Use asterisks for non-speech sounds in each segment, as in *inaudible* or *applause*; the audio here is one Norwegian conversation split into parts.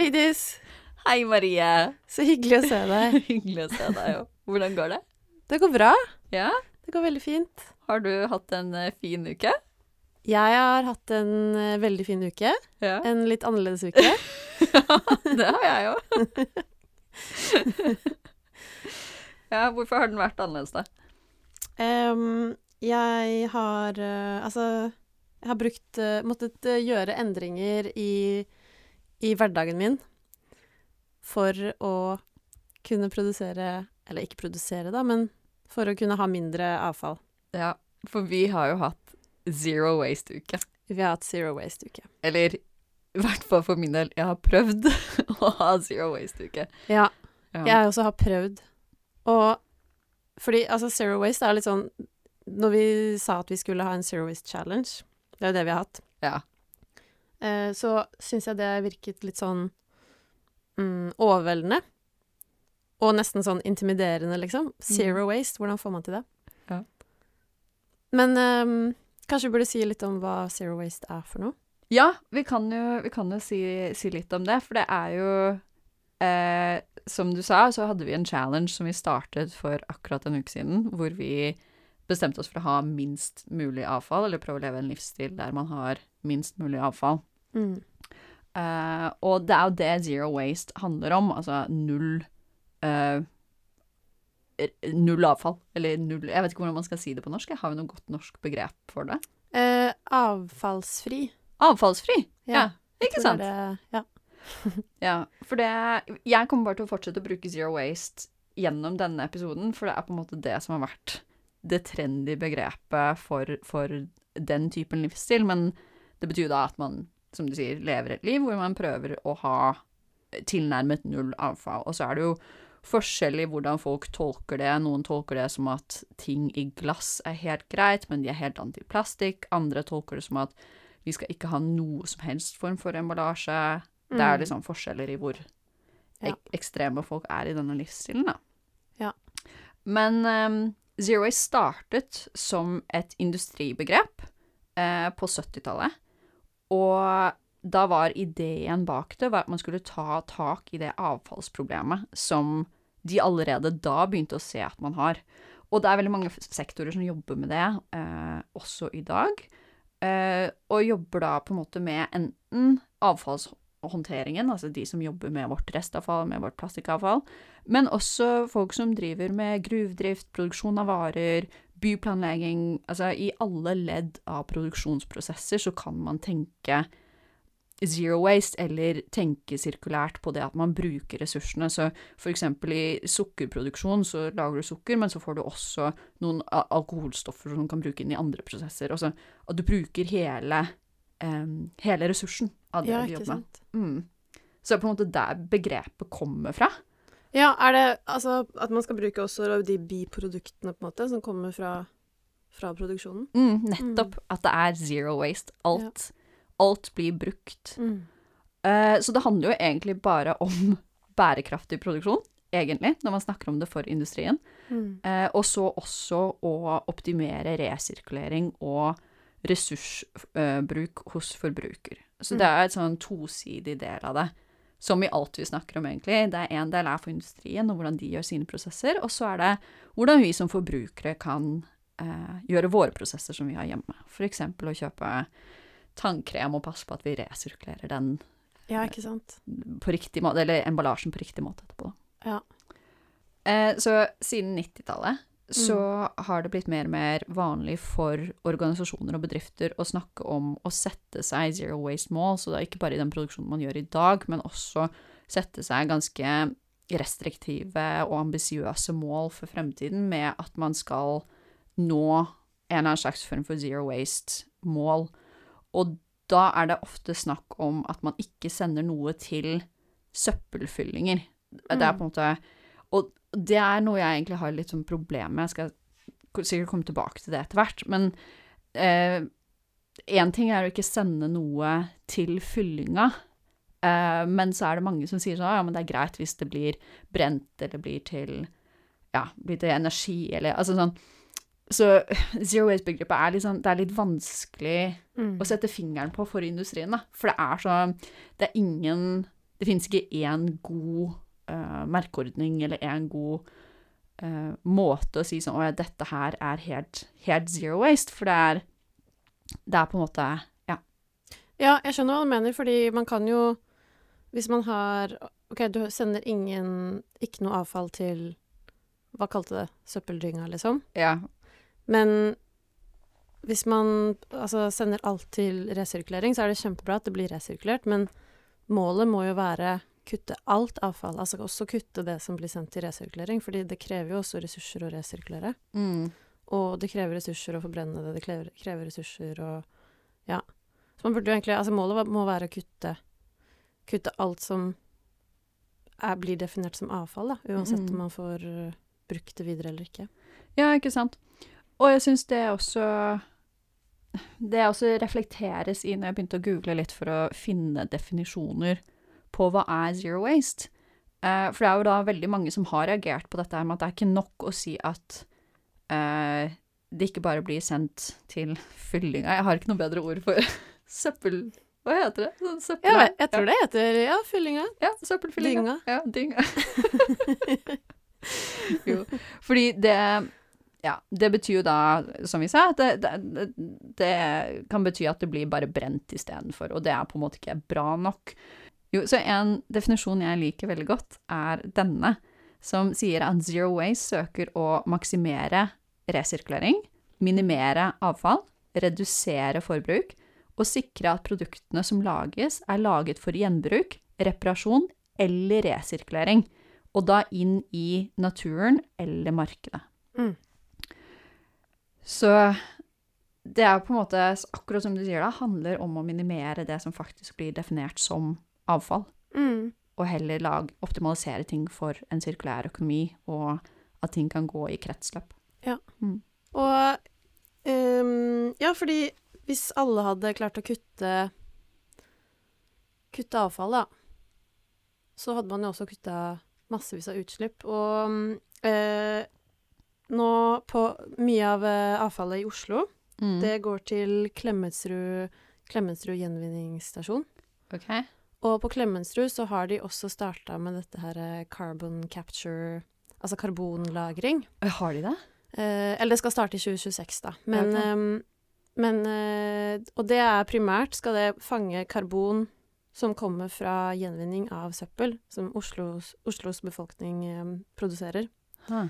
Vigdis. Hei, Marie. Så hyggelig å se deg. *laughs* Hyggelig å se deg òg. Hvordan går det? Det går bra. Ja? Det går veldig fint. Har du hatt en eh, fin uke? Jeg har hatt en eh, veldig fin uke. Ja. En litt annerledes uke. *laughs* ja, det har jeg òg. *laughs* ja, hvorfor har den vært annerledes, da? Um, jeg har eh, Altså, jeg har brukt Måttet gjøre endringer i, i hverdagen min for å kunne produsere Eller ikke produsere, da, men for å kunne ha mindre avfall. Ja, for vi har jo hatt zero waste-uke. Vi har hatt Zero Waste-uke. Eller i hvert fall for min del, jeg har prøvd *laughs* å ha zero waste-uke. Ja, Ja. jeg også har prøvd. Og fordi altså Zero Waste er litt sånn Når vi sa at vi skulle ha en Zero Waste Challenge, det er jo det vi har hatt, Ja. Eh, så syns jeg det virket litt sånn mm, overveldende. Og nesten sånn intimiderende, liksom. Zero waste, hvordan får man til det? Ja. Men um, kanskje vi burde si litt om hva zero waste er for noe? Ja, vi kan jo, vi kan jo si, si litt om det, for det er jo eh, Som du sa, så hadde vi en challenge som vi startet for akkurat en uke siden, hvor vi bestemte oss for å ha minst mulig avfall, eller prøve å leve en livsstil der man har minst mulig avfall. Eh, og det er jo det zero waste handler om, altså null uh, Null avfall, eller null Jeg vet ikke hvordan man skal si det på norsk. Har vi noe godt norsk begrep for det? Uh, avfallsfri. Avfallsfri! Ja, ja. ikke sant? det ja. *laughs* Ja, for det Jeg kommer bare til å fortsette å bruke zero waste gjennom denne episoden, for det er på en måte det som har vært det trendy begrepet for, for den typen livsstil. Men det betyr jo da at man, som du sier, lever et liv hvor man prøver å ha tilnærmet null avfall. Og så er det jo forskjellig hvordan folk tolker det. Noen tolker det som at ting i glass er helt greit, men de er helt antiplastikk. Andre tolker det som at vi skal ikke ha noe som helst form for emballasje. Det er Mm. liksom forskjeller i hvor ek ekstreme folk er i denne livsstilen, da. Ja. Men um, Zero Waste startet som et industribegrep eh, på 70-tallet. Og da var ideen bak det at man skulle ta tak i det avfallsproblemet som de allerede da begynte å se at man har. Og det er veldig mange sektorer som jobber med det, eh, også i dag. Eh, og jobber da på en måte med enten avfallshåndteringen, altså de som jobber med vårt restavfall, med vårt plastikkavfall, men også folk som driver med gruvedrift, produksjon av varer, byplanlegging Altså i alle ledd av produksjonsprosesser så kan man tenke zero waste, eller tenke sirkulært på det at man bruker ressursene. Så for eksempel i sukkerproduksjon så lager du sukker, men så får du også noen alkoholstoffer som du kan bruke inn i andre prosesser. Altså at du bruker hele, um, hele ressursen av det Ja, du jobber med. Mm. Så det er på en måte der begrepet kommer fra. Ja, er det altså at man skal bruke også de biproduktene, på en måte, som kommer fra, fra produksjonen? Mm, nettopp. At det er zero waste. Alt, alt blir brukt. Eh, så det handler jo egentlig bare om *laughs* bærekraftig produksjon, egentlig, når man snakker om det for industrien. Mm. Eh, og så også å optimere resirkulering og ressursbruk hos forbruker. Så det er et sånn tosidig del av det, som i alt vi snakker om, egentlig. Det er en del er for industrien og hvordan de gjør sine prosesser, og så er det hvordan vi som forbrukere kan eh, gjøre våre prosesser som vi har hjemme. For eksempel å kjøpe tannkrem og passe på at vi resirkulerer den Ja, ikke sant. på riktig måte, eller emballasjen på riktig måte etterpå. Ja. Eh, så siden 90-tallet så har det blitt mer og mer vanlig for organisasjoner og bedrifter å snakke om å sette seg zero waste mål, så det er ikke bare i den produksjonen man gjør i dag, men også sette seg ganske restriktive og ambisiøse mål for fremtiden med at man skal nå en eller annen slags form for zero waste-mål. Og da er det ofte snakk om at man ikke sender noe til søppelfyllinger. Det er Mm. på en måte Og det er noe jeg egentlig har litt sånn problem med. Jeg skal sikkert komme tilbake til det etter hvert. Men én ting er å ikke sende noe til fyllinga. eh, men så er det mange som sier sånn ja, men det er greit hvis det blir brent eller blir til ja, blir til energi eller altså sånn. Så *laughs* zero waste-begrepet er sånn er litt vanskelig Mm. å sette fingeren på for industrien, da. For det er så Det er ingen Det finnes ikke én god eh, merkeordning eller en god uh, måte å si sånn Å ja, dette her er helt, helt zero waste. For det er Det er på en måte Ja. Ja, jeg skjønner hva du mener, fordi man kan jo Hvis man har OK, du sender ingen Ikke noe avfall til Hva kalte det? Søppeldynga, liksom? ja. Men hvis man altså, sender alt til resirkulering, så er det kjempebra at det blir resirkulert, men målet må jo være kutte alt avfall, altså også kutte det som blir sendt til resirkulering, fordi det krever jo også ressurser å resirkulere. Mm. Og det krever ressurser å forbrenne det, det krever, krever ressurser å Ja. Så man burde jo egentlig Altså målet må være å kutte Kutte alt som er, blir definert som avfall, da. Uansett Mm. om man får uh, brukt det videre eller ikke. Ja, ikke sant. Og jeg syns det også Det også reflekteres i når jeg begynte å google litt for å finne definisjoner på hva er zero waste. Uh, for det er jo da veldig mange som har reagert på dette med at det er ikke nok å si at uh, det ikke bare blir sendt til fyllinga. Jeg har ikke noe bedre ord for *laughs* søppel... Hva heter det? Sånn søppel... Ja, jeg tror det heter Ja, fyllinga. Ja, søppelfyllinga. Ja, dynga. *laughs* jo, fordi det Ja, det betyr jo da, som vi sa, at det, det, det kan bety at det blir bare brent istedenfor, og det er på en måte ikke bra nok. Jo, så en definisjon jeg liker veldig godt, er denne, som sier at zero waste søker å maksimere resirkulering, minimere avfall, redusere forbruk, og sikre at produktene som lages, er laget for gjenbruk, reparasjon eller resirkulering, og da inn i naturen eller markedet. Mm. Så det er på en måte, akkurat som du sier det handler om å minimere det som faktisk blir definert som avfall, Mm. og heller lag, optimalisere ting for en sirkulær økonomi, og at ting kan gå i kretsløp. Og um, Ja, fordi hvis alle hadde klart å kutte Kutte avfall, da, så hadde man jo også kutta massevis av utslipp. Og mm, eh, nå på mye av eh, avfallet i Oslo, Mm. det går til Klemetsrud, Klemetsrud gjenvinningsstasjon. Ok. Og på Klemetsrud så har de også starta med dette her eh, carbon capture, altså karbonlagring. Har de det? Eh, eller det skal starte i 2026, da. Men, Ja, ehm, men eh, Og det er primært skal det fange karbon som kommer fra gjenvinning av søppel, som Oslos, Oslos befolkning eh, produserer. Huh.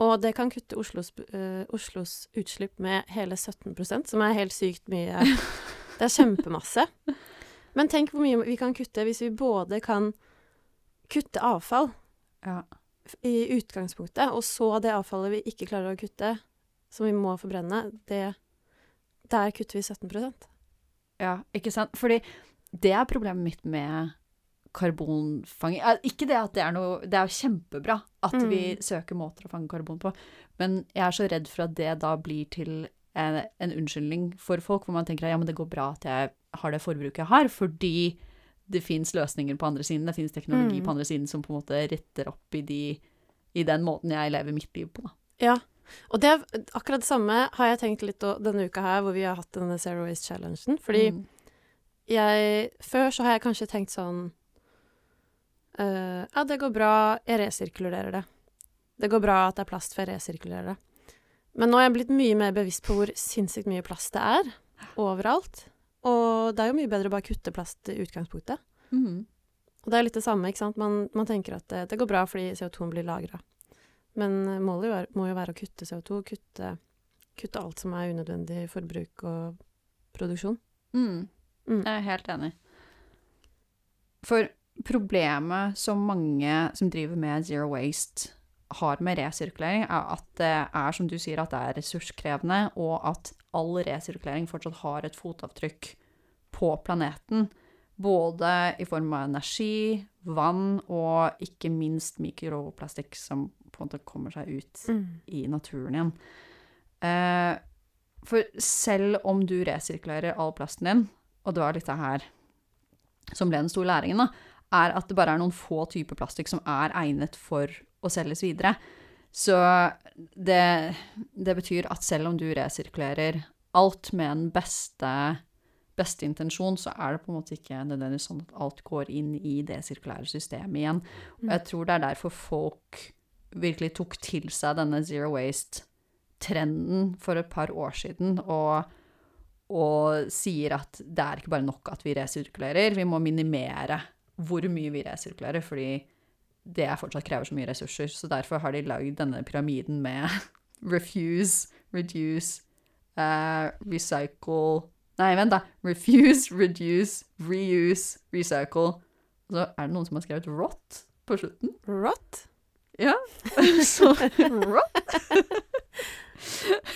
Og det kan kutte Oslos, eh, Oslos utslipp med hele 17% som er helt sykt mye. *laughs* Det er kjempemasse. Men tenk hvor mye vi kan kutte hvis vi både kan kutte avfall Ja. i utgangspunktet, og så det avfallet vi ikke klarer å kutte, som vi må forbrenne, det Der kutter vi 17% Ja, ikke sant? Fordi det er problemet mitt med karbonfanging. Ikke det at det er noe Det er jo kjempebra at Mm. vi søker måter å fange karbon på, men jeg er så redd for at det da blir til en, en unnskyldning for folk, hvor man tenker ja, men det går bra at jeg har det forbruket jeg har, fordi det fins løsninger på andre siden, det fins teknologi Mm. på andre siden som på en måte retter opp i, de, i den måten jeg lever mitt liv på, da. Ja. Og det akkurat det samme har jeg tenkt litt denne uka her, hvor vi har hatt denne Zero Waste Challengen. Fordi Mm. jeg Før så har jeg kanskje tenkt sånn uh, Ja, det går bra, jeg resirkulerer det. Det går bra at det er plast, for jeg resirkulerer det. Men nå er jeg blitt mye mer bevisst på hvor sinnssykt mye plast det er overalt. Og det er jo mye bedre å bare kutte plast i utgangspunktet. Mm. Og det er litt det samme, ikke sant. Man, man tenker at det, det går bra fordi CO2 blir lagra. Men eh, målet jo er, må jo være å kutte CO2, kutte, kutte alt som er unødvendig forbruk og produksjon. Mm. Mm. Jeg er helt enig. For problemet som mange som driver med zero waste har med resirkulering, er at det er, som du sier, at det er ressurskrevende, og at all resirkulering fortsatt har et fotavtrykk på planeten. Både i form av energi, vann og ikke minst mikroplastikk som på en måte kommer seg ut Mm. i naturen igjen. Eh, for selv om du resirkulerer all plasten din, og det var litt det her som ble den store læringen, da, er at det bare er noen få typer plastikk som er egnet for å selges videre. Så det, det betyr at selv om du resirkulerer alt med den beste, beste intensjon, så er det på en måte ikke nødvendigvis sånn at alt går inn i det sirkulære systemet igjen. Og jeg tror det er derfor folk virkelig tok til seg denne zero waste-trenden for et par år siden, og, og sier at det er ikke bare nok at vi resirkulerer, vi må minimere hvor mye vi resirkulerer, fordi det fortsatt krever så mye ressurser. Så derfor har de lagd denne pyramiden med *laughs* refuse, reduce, uh, recycle Nei, vent, da. Refuse, reduce, reuse, recycle. Og så er det noen som har skrevet rot på slutten. Rot? Ja. *laughs* så rot.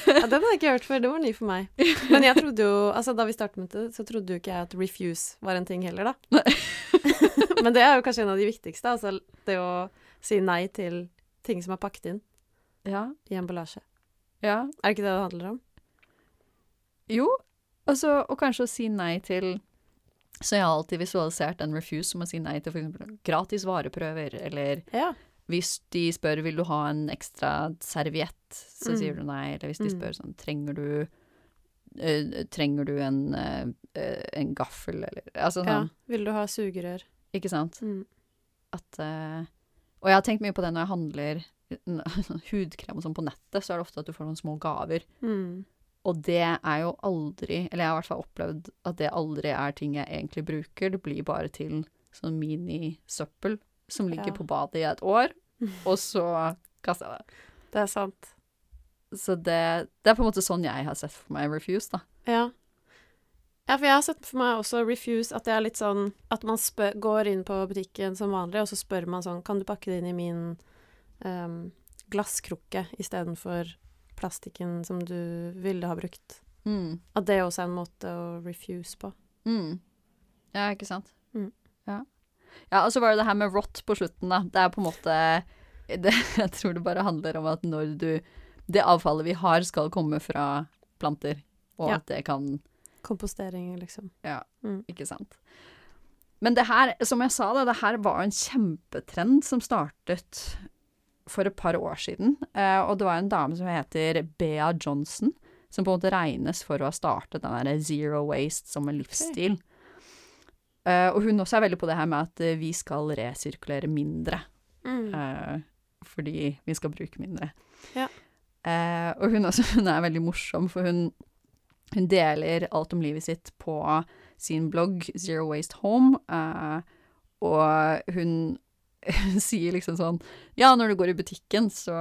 Ja, den har jeg ikke hørt før. Det var ny for meg. *laughs* Men jeg trodde jo, altså da vi startet med det, så trodde jo ikke jeg at refuse var en ting heller, da. *laughs* Men det er jo kanskje en av de viktigste. Altså det å si nei til ting som er pakket inn Ja. i emballasje. Ja. Er det ikke det det handler om? Jo, altså, og kanskje å si nei til Så jeg har alltid visualisert en refuse som å si nei til f.eks. gratis vareprøver, eller Ja. hvis de spør vil du ha en ekstra serviett, så Mm. sier du nei. Eller hvis de Mm. spør sånn trenger du Uh, Trenger du en, uh, uh, en gaffel, eller Altså ja. sånn, Vil du ha sugerør? Ikke sant? Mm. At uh, Og jeg har tenkt mye på det når jeg handler *laughs* hudkrem og sånn på nettet, så er det ofte at du får noen små gaver. Mm. Og det er jo aldri Eller jeg har i hvert fall opplevd at det aldri er ting jeg egentlig bruker. Det blir bare til sånn minisøppel som ligger Ja. på badet i et år, *laughs* og så kaster jeg det. Det er sant. Så det, det er på en måte sånn jeg har sett for meg Refuse, da. Ja. Ja, for jeg har sett for meg også refuse at det er litt sånn at man spør, går inn på butikken som vanlig, og så spør man sånn Kan du pakke det inn i min um, glasskrukke istedenfor plastikken som du ville ha brukt? Mm. At det også er en måte å refuse på. Mm. Ja, ikke sant? Mm. Ja. ja, og så var det det her med rot på slutten, da. Det er på en måte *laughs* det, Jeg tror det bare handler om at når du Det avfallet vi har, skal komme fra planter, og Ja. at det kan Kompostering, liksom. Ja, Mm. ikke sant. Men det her, som jeg sa, det, det her var en kjempetrend som startet for et par år siden. Eh, og det var en dame som heter Bea Johnson, som på en måte regnes for å ha startet den der zero waste som en livsstil. Eh, og hun også er veldig på det her med at eh, vi skal resirkulere mindre. Mm. Eh, fordi vi skal bruke mindre. Ja. Eh, og hun, også, *laughs* hun er veldig morsom, for hun, hun deler alt om livet sitt på sin blogg Zero Waste Home. eh, og hun, hun sier liksom sånn Ja, når du går i butikken, så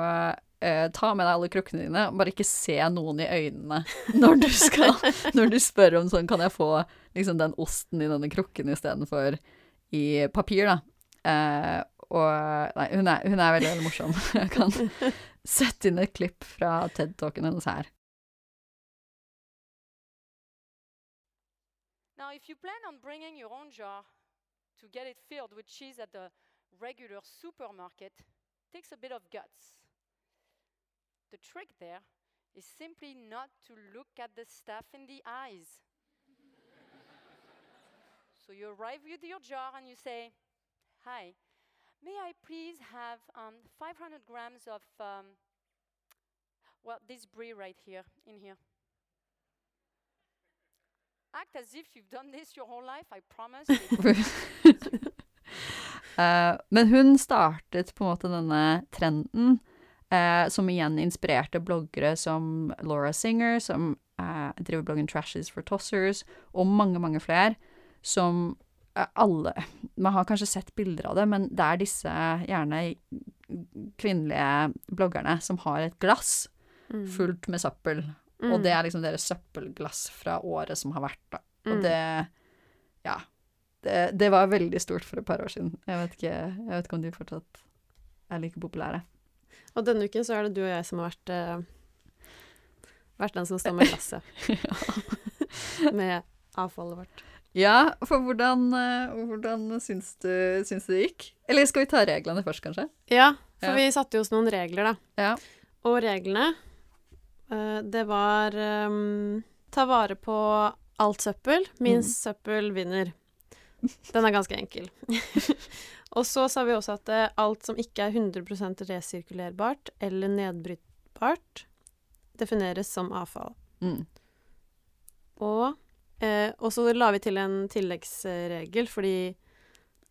eh, ta med deg alle krukkene dine. Bare ikke se noen i øynene når du skal *laughs* Når du spør om sånn Kan jeg få liksom den osten i denne krukken istedenfor i papir, da. Eh, og Nei, hun er, hun er veldig, veldig morsom. Jeg kan *laughs* sette inn et klipp fra TED-talken hennes her. If you plan on bringing your own jar to get it filled with cheese at the regular supermarket, it takes a bit of guts. The trick there is simply not to look at the stuff in the eyes. *laughs* so you arrive with your jar and you say, Hi, may I please have um, 500 grams of, um, well, this brie right here, in here. Act as if you've done this your whole life, I promise. *laughs* Eh, men hun startet på en måte denne trenden, uh, som igjen inspirerte bloggere som Laura Singer, som uh, driver bloggen Trashes for Tossers, og mange, mange flere, som alle Man har kanskje sett bilder av det, men det er disse gjerne kvinnelige bloggerne som har et glass Mm. fullt med søppel, og det er liksom deres søppelglass fra året som har vært, da. Og Mm. det Ja. Det, det var veldig stort for et par år siden. Jeg vet ikke, jeg vet ikke om de fortsatt er like populære. Og denne uken så er det du og jeg som har vært uh, vært den som står med glasset *laughs* *laughs* med avfallet vårt. Ja, for hvordan, eh, hvordan syns, du, syns du det gikk? Eller skal vi ta reglene først, kanskje? Ja, for Ja. vi satte jo oss noen regler, da. Ja. Og reglene, det var um, ta vare på alt søppel. Minst søppel vinner. Den er ganske enkel. *laughs* og så sa vi også at eh, alt som ikke er 100% resirkulerbart eller nedbrytbart, defineres som avfall. Mm. Og, eh, og så la vi til en tilleggsregel, fordi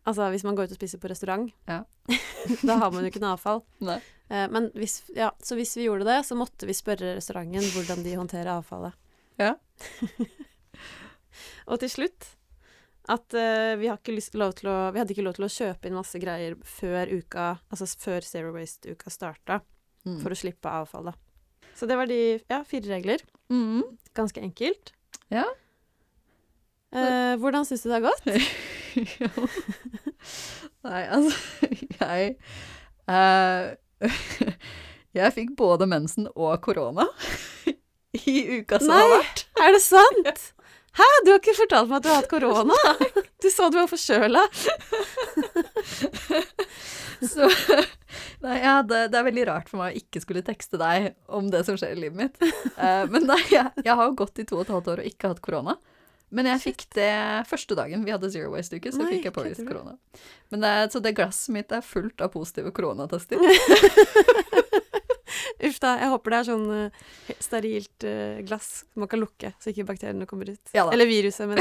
altså, hvis man går ut og spiser på restaurant, Ja. *laughs* da har man jo ikke noe avfall. Nei. Eh, men hvis, ja, så hvis vi gjorde det, så måtte vi spørre restauranten hvordan de håndterer avfallet. Ja. *laughs* og til slutt at uh, vi, å, vi hadde ikke lov til å kjøpe inn masse greier før uka, altså før Zero Waste-uka starta, Mm. for å slippe avfallet. Så det var de ja, fire regler. Mm. Ganske enkelt. Ja. Uh, hvordan syns du det har gått? *laughs* *laughs* Nei, altså Jeg eh, *laughs* Jeg fikk både mensen og korona *laughs* i uka som har vært. Nei. Er det sant? Hæ, du har ikke fortalt meg at du har hatt korona? *laughs* Du sa du var forkjøla. Så Nei, ja, det, det er veldig rart for meg å ikke skulle tekste deg om det som skjer i livet mitt. Eh, men nei, jeg, jeg har gått i to og et halvt år og ikke hatt korona. Men jeg fikk det første dagen vi hadde Zero Waste-uke, så Nei, fikk jeg påvist korona. Men det, så det glasset mitt er fullt av positive koronatester. *laughs* Uff da, jeg håper det er sånn uh, sterilt uh, glass som man kan lukke, så ikke bakteriene kommer ut. Ja. Eller viruset, men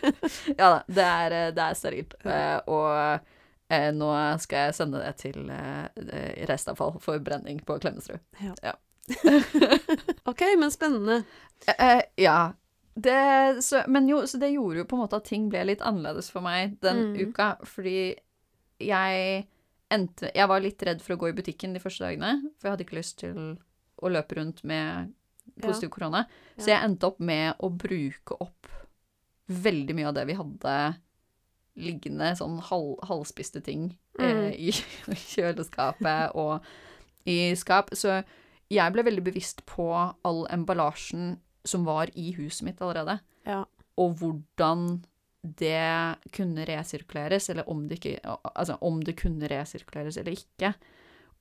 *laughs* Ja da, det er, eh, det er sterilt. Uh, og nå skal jeg sende det til restavfall for brenning på Klemetsrud. *laughs* OK, men spennende. Ja. Det, så, men jo, så det gjorde jo på en måte at ting ble litt annerledes for meg den Mm. uka, fordi jeg endte Jeg var litt redd for å gå i butikken de første dagene, for jeg hadde ikke lyst til å løpe rundt med positiv korona. Så Ja. jeg endte opp med å bruke opp veldig mye av det vi hadde liggende, sånn halv, halvspiste ting Mm. eh, i, *laughs* i kjøleskapet og i skap. Så jeg ble veldig bevisst på all emballasjen som var i huset mitt allerede, Ja. og hvordan det kunne resirkuleres, eller om det, ikke, altså om det kunne resirkuleres eller ikke.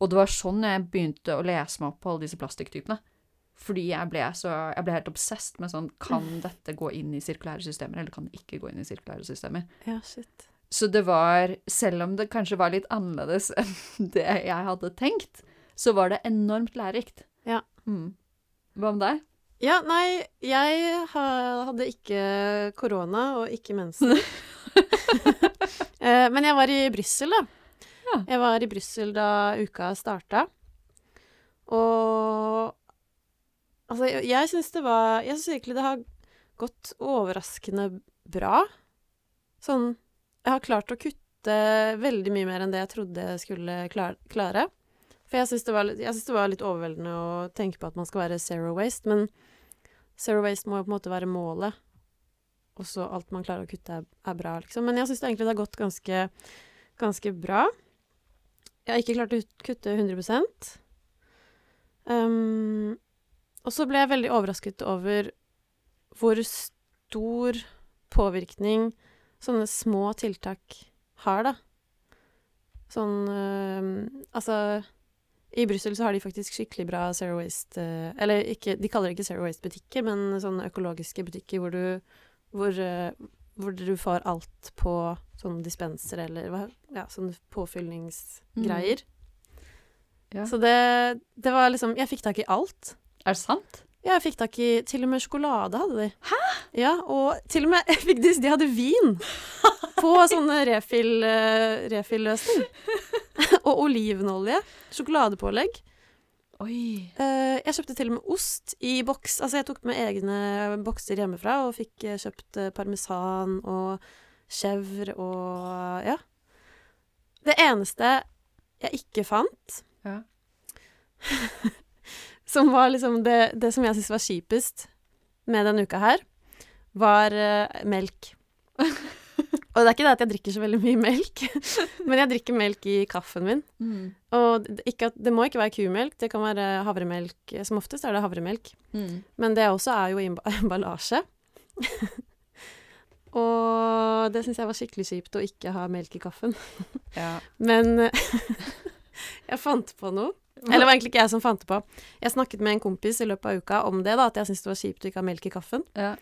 Og det var sånn jeg begynte å lese meg opp på alle disse plastikktypene. Fordi jeg ble, så, jeg ble helt obsessed med sånn Kan *laughs* dette gå inn i sirkulære systemer, eller kan det ikke gå inn i sirkulære systemer? ja, shit. Så det var, selv om det kanskje var litt annerledes *laughs* enn det jeg hadde tenkt, så var det enormt lærerikt. Ja. Mm. Hva med deg? Ja, nei, jeg hadde ikke korona og ikke mensen. *laughs* *laughs* Eh, Men jeg var i Brussel, da. Ja. Jeg var i Brussel da uka starta. Og Altså, jeg, syns det var Jeg syns egentlig det har gått overraskende bra. Sånn Jeg har klart å kutte veldig mye mer enn det jeg trodde jeg skulle klare. For jeg syns det, det var litt overveldende å tenke på at man skal være zero waste, men zero waste må jo på en måte være målet. Og så alt man klarer å kutte, er, er bra, liksom. Men jeg syns egentlig det har gått ganske, ganske bra. Jeg har ikke klart å kutte 100 um, Og så ble jeg veldig overrasket over hvor stor påvirkning sånne små tiltak har, da. Sånn um, Altså i Brussel så har de faktisk skikkelig bra Zero Waste eh, Eller ikke, de kaller det ikke Zero Waste-butikker, men sånne økologiske butikker hvor du, hvor, eh, hvor du får alt på sånne dispenser eller ja, sånne påfyllingsgreier. Ja. Så det, det var liksom Jeg fikk tak i alt. Er det sant? Ja, jeg fikk tak i Til og med sjokolade hadde de. Hæ? Ja, og til og med jeg fikk de, de hadde vin på sånne refill, eh, refill-løsning. *laughs* og olivenolje. Sjokoladepålegg. Oi. Eh, jeg kjøpte til og med ost i boks. Altså, jeg tok med egne bokser hjemmefra og fikk eh, kjøpt parmesan og chèvre og ja. Det eneste jeg ikke fant, Ja. *laughs* som var liksom det, det som jeg syntes var kjipest med denne uka her, var uh, melk. *laughs* og det er ikke det at jeg drikker så veldig mye melk, *laughs* men jeg drikker melk i kaffen min. Mm. Og det, at, det må ikke være kumelk, det kan være havremelk. Som oftest er det havremelk. Mm. Men det også er jo i *laughs* emballasje. Og det syns jeg var skikkelig kjipt å ikke ha melk i kaffen. Ja. Men jeg fant på noe. Eller det var egentlig ikke jeg som fant det på. Jeg snakket med en kompis i løpet av uka om det, da, at jeg syntes det var kjipt å ikke ha melk i kaffen. Ja.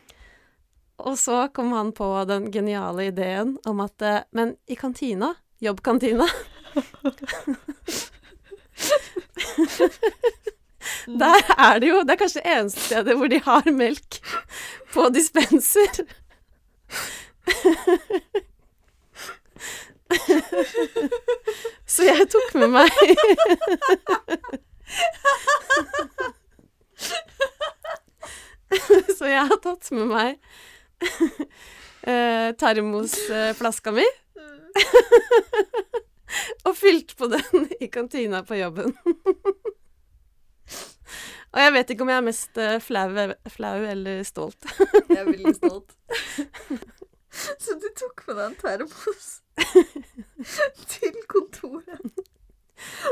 Og så kom han på den geniale ideen om at eh, Men i kantina, jobbkantina *laughs* Der er det jo Det er kanskje det eneste stedet hvor de har melk på dispenser. *laughs* Så jeg tok med meg *laughs* Så jeg har tatt med meg *laughs* eh, termosflaska mi. og fylt på den i kantina på jobben. og jeg vet ikke om jeg er mest eh, flau, flau eller stolt. Jeg er veldig stolt. Så du tok med deg en termos *laughs* til kontoret.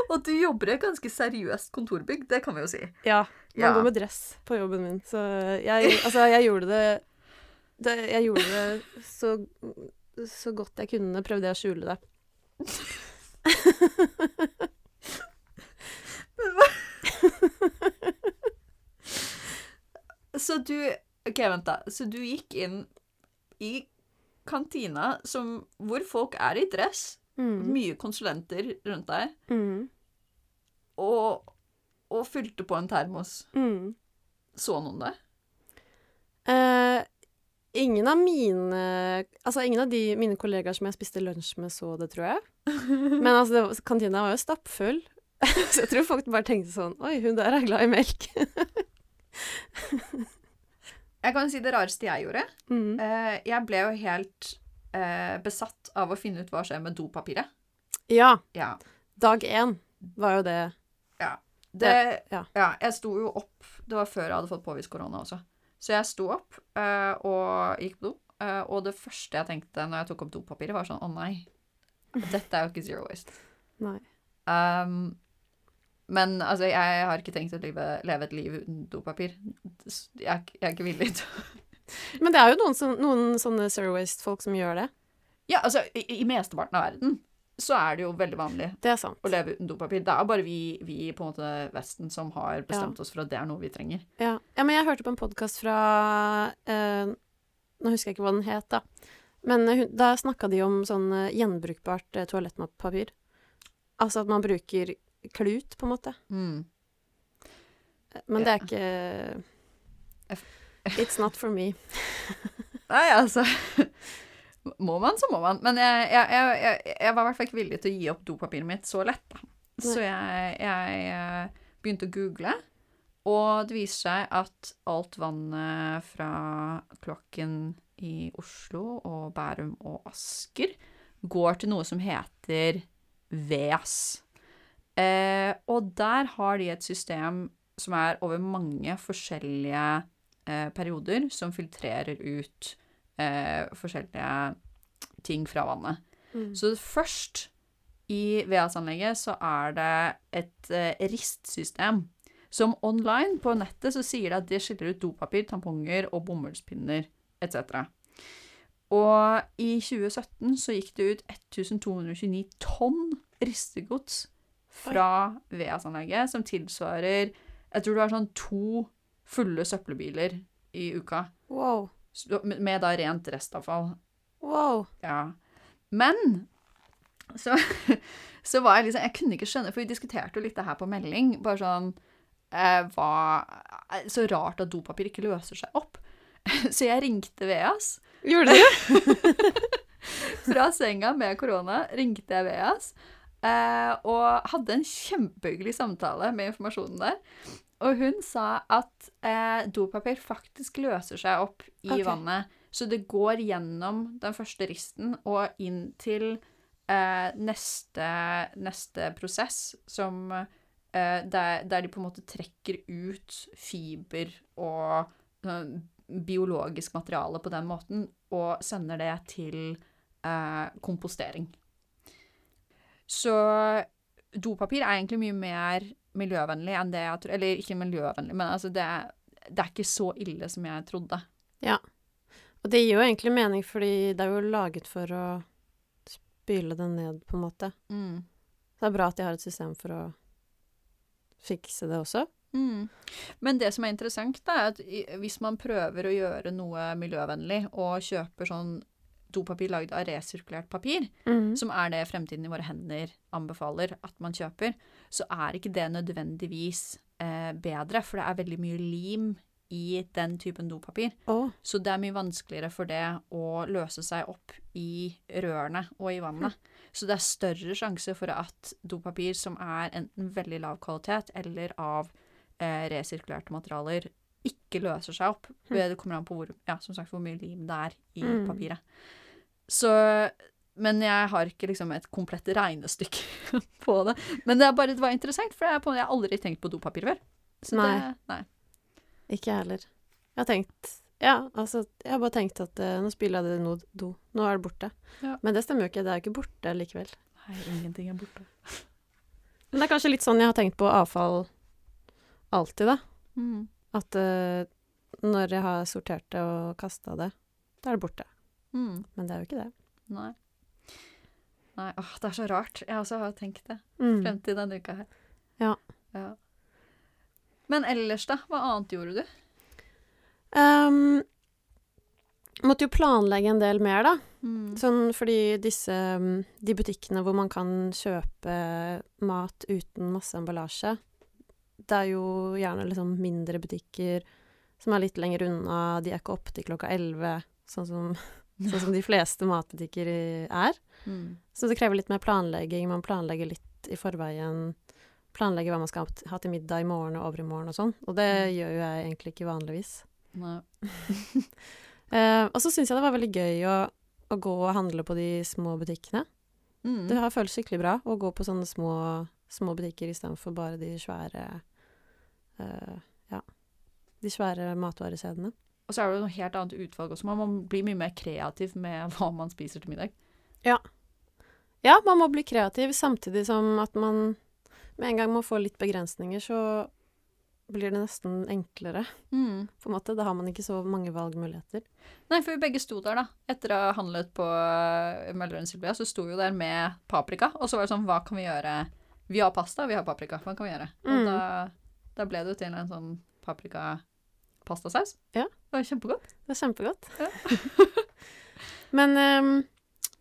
Og du jobber i et ganske seriøst kontorbygg, det kan vi jo si. Ja, man Ja. går med dress på jobben min, så jeg Altså, jeg gjorde det, det Jeg gjorde det så, så godt jeg kunne, prøvde jeg å skjule det. *laughs* Så du OK, vent, da. Så du gikk inn i kantina som, hvor folk er i dress, Mm. mye konsulenter rundt deg, Mm. og, og fylte på en termos. Mm. Så noen det? Eh, ingen av mine Altså, ingen av de mine kollegaer som jeg spiste lunsj med, så det, tror jeg. *laughs* Men altså, var- kantina var jo stappfull. *laughs* så jeg tror folk bare tenkte sånn Oi, hun der er glad i melk. *laughs* Jeg kan si det rareste jeg gjorde. mm. Uh, jeg ble jo helt uh, besatt av å finne ut hva skjer med dopapiret. Ja. Ja. Dag én var jo det. Det, ja. ja. Jeg sto jo opp Det var før jeg hadde fått påvist korona også. Så jeg sto opp uh, og gikk på do. og det første jeg tenkte når jeg tok opp dopapiret, var sånn Å nei, dette er jo ikke zero waste. Nei. Um, men altså, jeg har ikke tenkt å leve, leve et liv uten dopapir. Jeg, jeg er ikke villig til Men det er jo noen, som, noen sånne zero waste-folk som gjør det. Ja, altså, i, i mesteparten av verden så er det jo veldig vanlig Det sant. å leve uten dopapir. Det er bare vi, vi på en måte Vesten som har bestemt Ja. oss for at det er noe vi trenger. Ja, ja men jeg hørte på en podkast fra eh, Nå husker jeg ikke hva den het, da. Men eh, da snakka de om sånn eh, gjenbrukbart eh, toalettpapir. Altså at man bruker klut, på en måte. Mm. Men det er ikke *laughs* It's not for me. *laughs* Nei, altså *laughs* Må man, så må man. Men jeg, jeg, jeg, jeg, var i hvert fall ikke villig til å gi opp dopapiret mitt så lett, da. Så jeg, jeg eh, begynte å google, og det viser seg at alt vannet fra kloakken i Oslo og Bærum og Asker går til noe som heter VEAS. Eh, og der har de et system som er over mange forskjellige eh, perioder, som filtrerer ut eh, forskjellige ting fra vannet. Mm. Så først i VEAS-anlegget så er det et eh, ristsystem. Som online på nettet så sier det at det skiller ut dopapir, tamponger og bomullspinner etc. Og i 2017 så gikk det ut 1229 tonn ristegods fra VEAS-anlegget, som tilsvarer Jeg tror det var sånn to fulle søppelbiler i uka. Wow. Med da rent restavfall. Wow. Ja. Men så, *laughs* så var jeg liksom Jeg kunne ikke skjønne, for vi diskuterte jo litt det her på melding. Bare sånn eh, hva, eh, Så rart at dopapir ikke løser seg opp. *laughs* Så jeg ringte VEAS Gjorde du? *laughs* fra senga med korona. Ringte jeg VEAS. Eh, og hadde en kjempehyggelig samtale med informasjonen der. Og hun sa at eh, dopapir faktisk løser seg opp i okay. vannet. Så det går gjennom den første risten og inn til eh, neste, neste prosess, som eh, der, der de på en måte trekker ut fiber og biologisk materiale på den måten, og sender det til eh, kompostering. Så dopapir er egentlig mye mer miljøvennlig enn det jeg tror Eller ikke miljøvennlig, men altså det, det er ikke så ille som jeg trodde. Ja. Og det gir jo egentlig mening, fordi det er jo laget for å spyle det ned, på en måte. Mm. Det er bra at de har et system for å fikse det også. Mm. Men det som er interessant, er at hvis man prøver å gjøre noe miljøvennlig og kjøper sånn dopapir lagd av resirkulert papir, som er det Fremtiden i våre hender anbefaler at man kjøper, så er ikke det nødvendigvis eh, bedre, for det er veldig mye lim i den typen dopapir. Oh. Så det er mye vanskeligere for det å løse seg opp i rørene og i vannet. Så det er større sjanse for at dopapir som er enten veldig lav kvalitet eller av eh, resirkulerte materialer, ikke løser seg opp. Hm. Det kommer an på hvor, ja, som sagt, hvor mye lim det er i Mm. papiret. Så Men jeg har ikke liksom et komplett regnestykke *laughs* på det. Men det, bare, det var interessant, for jeg, har aldri tenkt på dopapir før. Nei. Det, nei. ikke jeg heller. Jeg har tenkt Ja, altså, jeg har bare tenkt at uh, nå spiller jeg det no do. Nå er det borte. Ja. Men det stemmer jo ikke. Det er jo ikke borte likevel. nei, ingenting er borte. *laughs* Men det er kanskje litt sånn jeg har tenkt på avfall alltid, da. Mm. At uh, når jeg har sortert det og kasta det, da er det borte. Mm. Men det er jo ikke det. Nei. Nei, åh, det er så rart. Jeg også har tenkt det Mm. frem til denne uka her. Ja. ja. Men ellers, da? Hva annet gjorde du? Um, måtte jo planlegge en del mer, da. Mm. Sånn fordi disse mm, De butikkene hvor man kan kjøpe mat uten masse emballasje, det er jo gjerne liksom mindre butikker som er litt lenger unna. De er ikke oppe til klokka elleve, sånn som, sånn som de fleste matbutikker er. Mm. Så det krever litt mer planlegging. Man planlegger litt i forveien. Planlegger hva man skal ha til middag i morgen og overmorgen og sånn. Og det Mm. gjør jo jeg egentlig ikke vanligvis. Nei. uh, *laughs* og så syns jeg det var veldig gøy å, å gå og handle på de små butikkene. Mm. Det har føltes skikkelig bra å gå på sånne små, små butikker istedenfor bare de svære uh, Ja, de svære matvarekjedene. Og så er det jo noe helt annet utvalg også. Man må bli mye mer kreativ med hva man spiser til middag. Ja, Ja, man må bli kreativ samtidig som at man med en gang man får litt begrensninger, så blir det nesten enklere, Mm. på en måte. Da har man ikke så mange valgmuligheter. Nei, for vi begge sto der, da. Etter å ha handlet på uh, Møller'n Sylvia, så sto vi jo der med paprika. Og så var det sånn, hva kan vi gjøre? Vi har pasta, vi har paprika. Hva kan vi gjøre? Og Mm. da, da ble det jo til en sånn paprikapastasaus. Ja. Det var kjempegodt. Det var kjempegodt. Ja. *laughs* Men um,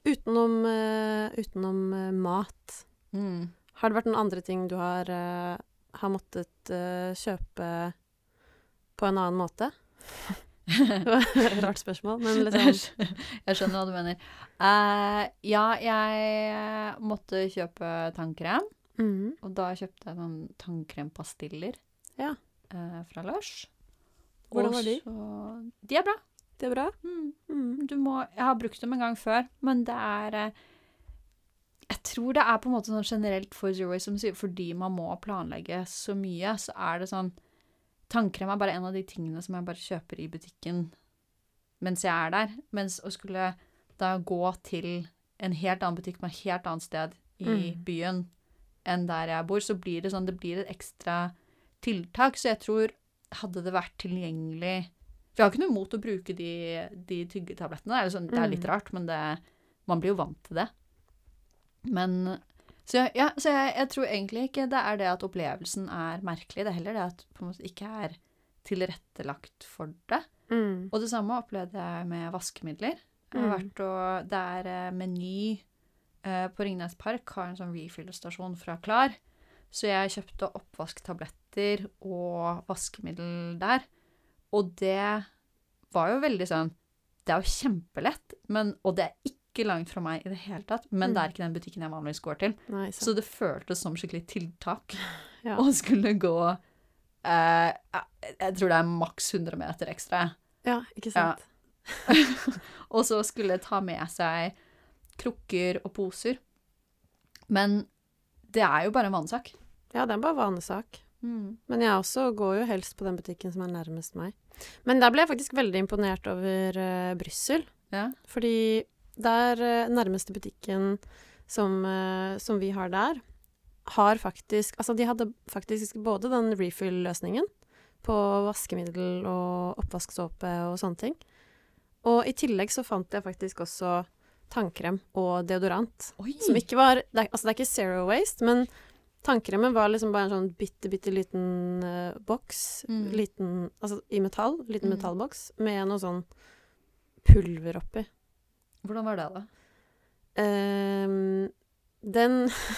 utenom, uh, utenom uh, mat, Mm. har det vært noen andre ting du har, uh, har måttet kjøpe på en annen måte? Det var et rart spørsmål, men liksom *laughs* Jeg skjønner hva du mener. Ja, jeg måtte kjøpe tannkrem. mm, Og da kjøpte jeg noen tannkrempastiller Ja. fra Lush. Hvordan var de? så- De er bra. De er bra. Mm. Mm. Du må Jeg har brukt dem en gang før, men det er eh, Jeg tror det er på en måte sånn generelt for Zero Waste, som sier, fordi man må planlegge så mye, så er det sånn Tannkrem er bare en av de tingene som jeg bare kjøper i butikken mens jeg er der. Mens å skulle da gå til en helt annen butikk på et helt annet sted i Mm. byen enn der jeg bor, så blir det sånn Det blir et ekstra tiltak. Så jeg tror hadde det vært tilgjengelig For jeg har ikke noe imot å bruke de, de tyggetablettene. Det er, sånn, det er litt Mm. rart, men det, man blir jo vant til det. Men Så, ja, så jeg, jeg tror egentlig ikke det er det at opplevelsen er merkelig. Det er heller det at på en måte ikke er tilrettelagt for det. Mm. Og det samme opplevde jeg med vaskemidler. Jeg har Mm. vært og Det er eh, Meny eh, på Ringnes Park har en sånn refill-stasjon fra Klar. Så jeg kjøpte oppvasktabletter og vaskemiddel der. Og det var jo veldig sånn Det er jo kjempelett, men, og det er ikke langt fra meg i det hele tatt. Men det er Mm. ikke den butikken jeg vanligvis går til. Nei, Så det føltes som skikkelig tiltak *laughs* Ja. å skulle gå eh, Jeg tror det er maks 100 meter ekstra. ja, ikke Ja. sant. *laughs* og så skulle ta med seg krukker og poser. Men det er jo bare en vanesak. Ja, det er bare vanesak. Mm. Men jeg også går jo helst på den butikken som er nærmest meg. Men der ble jeg faktisk veldig imponert over uh, Brussel. Ja. Fordi der uh, nærmeste butikken som, uh, som vi har der, har faktisk Altså, de hadde faktisk både den refill-løsningen på vaskemiddel og oppvasksåpe og sånne ting. Og i tillegg så fant jeg faktisk også tannkrem og deodorant. Oi! Som ikke var det er, Altså, det er ikke zero waste, men tannkremen var liksom bare en sånn bitte, bitte liten uh, boks. Mm. Liten Altså i metall. Liten Mm. metallboks med noe sånn pulver oppi. Hvordan var det, da? Um, den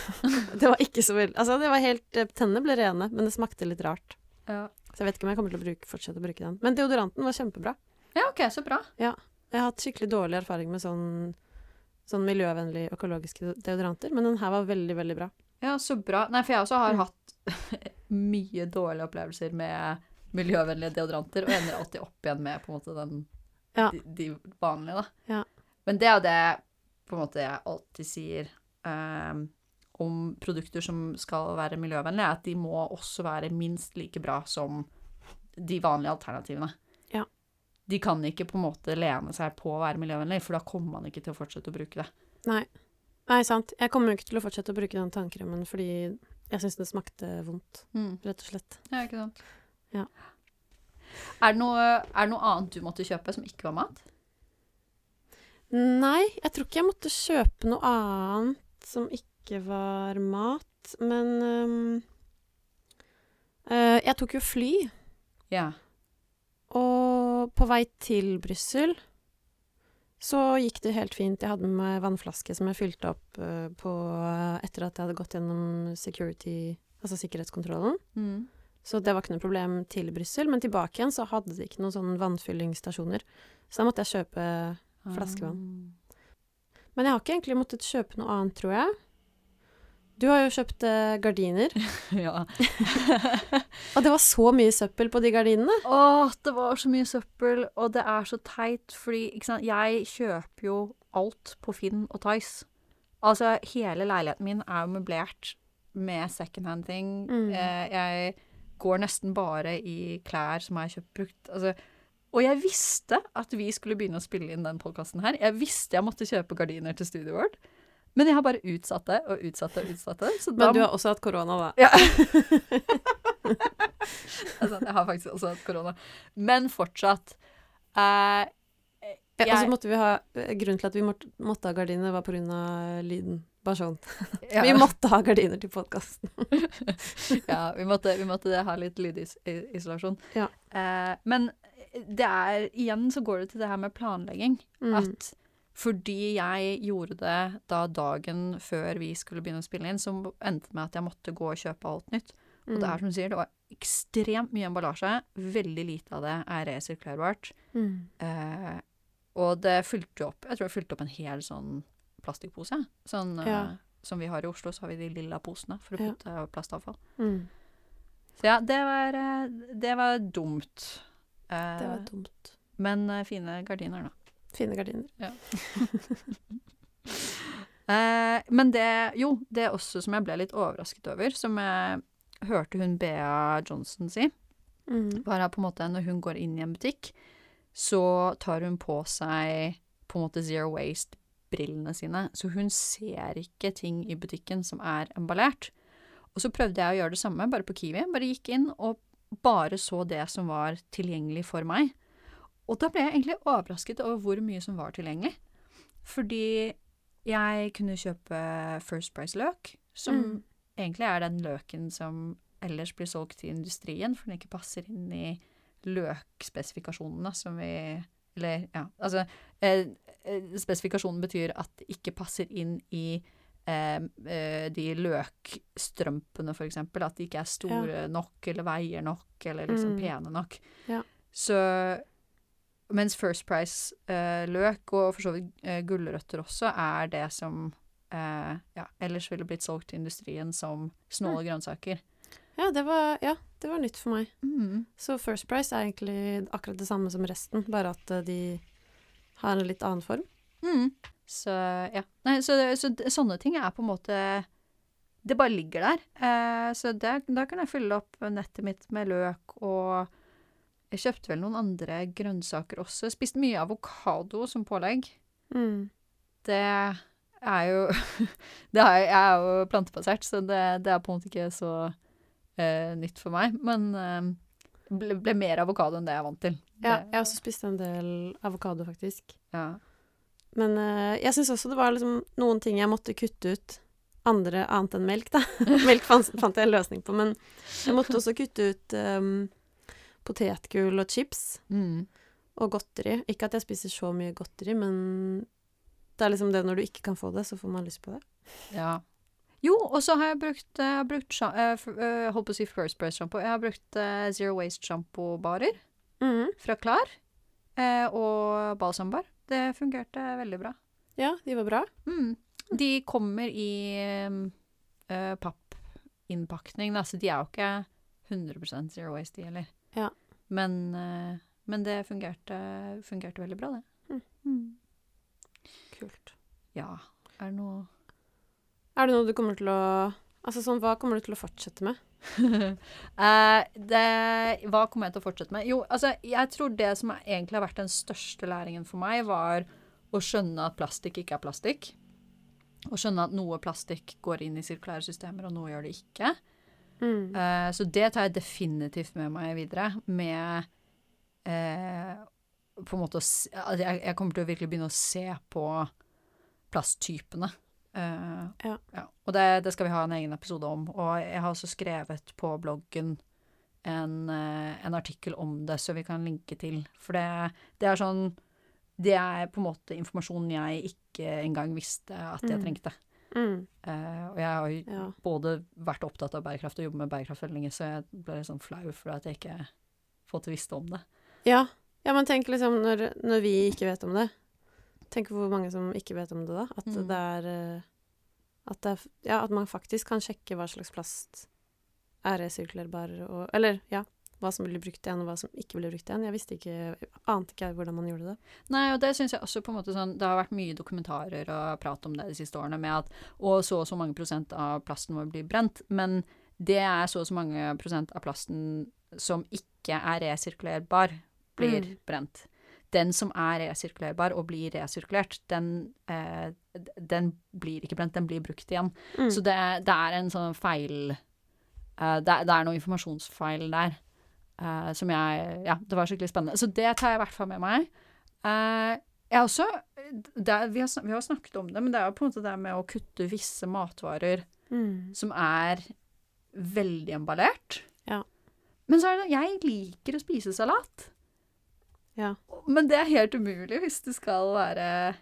*laughs* Det var ikke så veldig Altså, det var helt eh, Tennene ble rene, men det smakte litt rart. Ja. Så jeg vet ikke om jeg kommer til å bruke, fortsette å bruke den. Men deodoranten var kjempebra. ja, OK, så bra. Jeg har hatt skikkelig dårlig erfaring med sånn, sånn miljøvennlig økologiske deodoranter, men den her var veldig, veldig bra. Ja, så bra. Nei, for jeg også har Mm. hatt *laughs* mye dårlige opplevelser med miljøvennlige deodoranter, og ender alltid opp igjen med på en måte den, Ja. de, de vanlige, da. Ja. Men det er jo det på en måte jeg alltid sier ehm, om produkter som skal være miljøvennlige, at de må også være minst like bra som de vanlige alternativene. De kan ikke på en måte lene seg på å være miljøvennlig, for da kommer man ikke til å fortsette å bruke det. Nei. Nei, sant. Jeg kommer jo ikke til å fortsette å bruke den tannkremen fordi jeg syns det smakte vondt, rett og slett. Ja, ikke sant? Ja. Er det, noe, er det noe annet du måtte kjøpe som ikke var mat? Nei, jeg tror ikke jeg måtte kjøpe noe annet som ikke var mat, men um, uh, Jeg tok jo fly, Ja. Og på vei til Brussel så gikk det helt fint. Jeg hadde med meg vannflaske som jeg fylte opp uh, på etter at jeg hadde gått gjennom security, altså sikkerhetskontrollen. Mm. Så det var ikke noe problem til Brussel. Men tilbake igjen så hadde de ikke noen sånne vannfyllingsstasjoner. Så da måtte jeg kjøpe Flaskevann. Men jeg har ikke egentlig måttet kjøpe noe annet, tror jeg. Du har jo kjøpt eh, gardiner, *laughs* ja. *laughs* og det var så mye søppel på de gardinene. Åh, det var så mye søppel, og det er så teit, fordi ikke sant, jeg kjøper jo alt på Finn og Tice. Altså, hele leiligheten min er jo møblert med secondhand-ting. Mm. Eh, jeg går nesten bare i klær som er kjøpt brukt. Altså, og jeg visste at vi skulle begynne å spille inn den podkasten her. Jeg visste jeg måtte kjøpe gardiner til studioet vårt. Men jeg har bare utsatt det og utsatt det og utsatt det. Så da Men du har også hatt korona, da. ja. *laughs* altså, jeg har faktisk også hatt korona. Men fortsatt eh, Ja, og så måtte vi ha Grunnen til at vi måtte, måtte ha gardiner, var pga. lyden. Bare sånn. *laughs* ja, Vi måtte ha gardiner til podkasten. *laughs* ja, vi måtte, vi måtte ha litt lydisolasjon. Ja. Eh, men det er Igjen så går det til det her med planlegging. Mm. At fordi jeg gjorde det da dagen før vi skulle begynne å spille inn, som endte med at jeg måtte gå og kjøpe alt nytt. Og det er som du sier, det var ekstremt mye emballasje. Veldig lite av det er resirkulerbart. mm. Eh, og det fylte opp Jeg tror jeg fylte opp en hel sånn plastikkpose. Sånn Ja. eh, som vi har i Oslo, så har vi de lilla posene for å Ja. putte plastavfall. Mm. Så ja, det var, eh, det var dumt. Eh, Det var dumt. men eh, fine gardiner, da. Fine gardiner. *laughs* Eh, men det Jo, det også som jeg ble litt overrasket over, som jeg hørte hun Bea Johnson si, Mm. var at på en måte når hun går inn i en butikk, så tar hun på seg på en måte zero waste-brillene sine. Så hun ser ikke ting i butikken som er emballert. Og så prøvde jeg å gjøre det samme, bare på Kiwi. Bare gikk inn og bare så det som var tilgjengelig for meg. Og da ble jeg egentlig overrasket over hvor mye som var tilgjengelig. Fordi jeg kunne kjøpe First Price-løk, som Mm. egentlig er den løken som ellers blir solgt i industrien, for den ikke passer inn i løkspesifikasjonene som vi Eller, ja, altså eh, eh, Spesifikasjonen betyr at det ikke passer inn i eh, eh, de løkstrømpene, for eksempel. At de ikke er store nok, eller veier nok, eller liksom Mm. pene nok. Ja. Så mens First Price-løk, og for så vidt eh, gulrøtter også, er det som eh, ja, ellers ville blitt solgt til industrien som snåle grønnsaker. Ja, det var, ja, det var nytt for meg. Mm. Så First Price er egentlig akkurat det samme som resten, bare at eh, de har en litt annen form. Mm. Så ja. Nei, så, så sånne ting er på en måte Det bare ligger der. Eh, så det, da kan jeg fylle opp nettet mitt med løk og Jeg kjøpte vel noen andre grønnsaker også. Jeg spiste mye avokado som pålegg. Mm. Det er jo *laughs* det er, Jeg er jo plantebasert, så det, det er på en måte ikke så uh, nytt for meg. Men uh, ble, ble mer avokado enn det jeg er vant til. Ja, Det- jeg har også spist en del avokado, faktisk. Ja. Men uh, jeg syns også det var liksom noen ting jeg måtte kutte ut. Andre annet enn melk, da. *laughs* melk fant, fant jeg en løsning på, men jeg måtte også kutte ut um, potetgull og chips Mm. og godteri. Ikke at jeg spiser så mye godteri, men det er liksom det når du ikke kan få det, så får man lyst på det. ja. Jo, og så har jeg brukt, jeg har brukt sja- eh, eh, holdt på å si First Press-sjampo. Jeg har brukt eh, Zero Waste-sjampobarer mm. fra Klar eh, og balsambar. Det fungerte veldig bra. Ja, de var bra. Mm. De kommer i uh, pappinnpakning, da, så de er jo ikke 100% zero waste, de heller. Ja. Men, eh, men det fungerte, fungerte veldig bra, det. Mm. Mm. Kult. Ja, er det noe Er det noe du kommer til å Altså sånn, hva kommer du til å fortsette med? *laughs* Eh, det, hva kommer jeg til å fortsette med? Jo, altså, jeg tror det som egentlig har vært den største læringen for meg, var å skjønne at plastikk ikke er plastikk. Å skjønne at noe plastikk går inn i sirkulære systemer, og noe gjør det ikke. Mm. Eh, så det tar jeg definitivt med meg videre, med eh, på en måte å se altså, jeg, jeg kommer til å virkelig begynne å se på plasttypene. Eh, Ja. Og det, det skal vi ha en egen episode om. Og jeg har også skrevet på bloggen en, en artikkel om det, så vi kan linke til. For det, det er sånn Det er på en måte informasjon jeg ikke engang visste at jeg Mm. trengte. Mm. Eh, og jeg har Ja. både vært opptatt av bærekraft og jobbet med bærekraft veldig lenge, så jeg ble litt sånn flau for at jeg ikke fått visst om det. Ja. ja, men tenk liksom når, når vi ikke vet om det. Tenk hvor mange som ikke vet om det da. At Mm. det er eh, at, det er, ja, at man faktisk kan sjekke hva slags plast er resirkulerbar og Eller ja, hva som ble brukt igjen, og hva som ikke ble brukt igjen. Jeg visste ikke Ante ikke hvordan man gjorde det. Nei, og det syns jeg også på en måte sånn Det har vært mye dokumentarer og prat om det de siste årene med at og så og så mange prosent av plasten vår blir brent, men det er så og så mange prosent av plasten som ikke er resirkulerbar, blir Mm. brent. Den som er resirkulerbar og blir resirkulert, den, eh, den blir ikke brent, den blir brukt igjen. Mm. Så det, det er en sånn feil eh, det, det er noe informasjonsfeil der. Eh, som jeg Ja, det var skikkelig spennende. Så det tar jeg i hvert fall med meg. Uh, jeg også det, vi, har, vi har snakket om det, men det er jo på en måte det med å kutte visse matvarer Mm. som er veldig emballert. Ja. Men så er det Jeg liker å spise salat. Ja. Men det er helt umulig hvis det skal være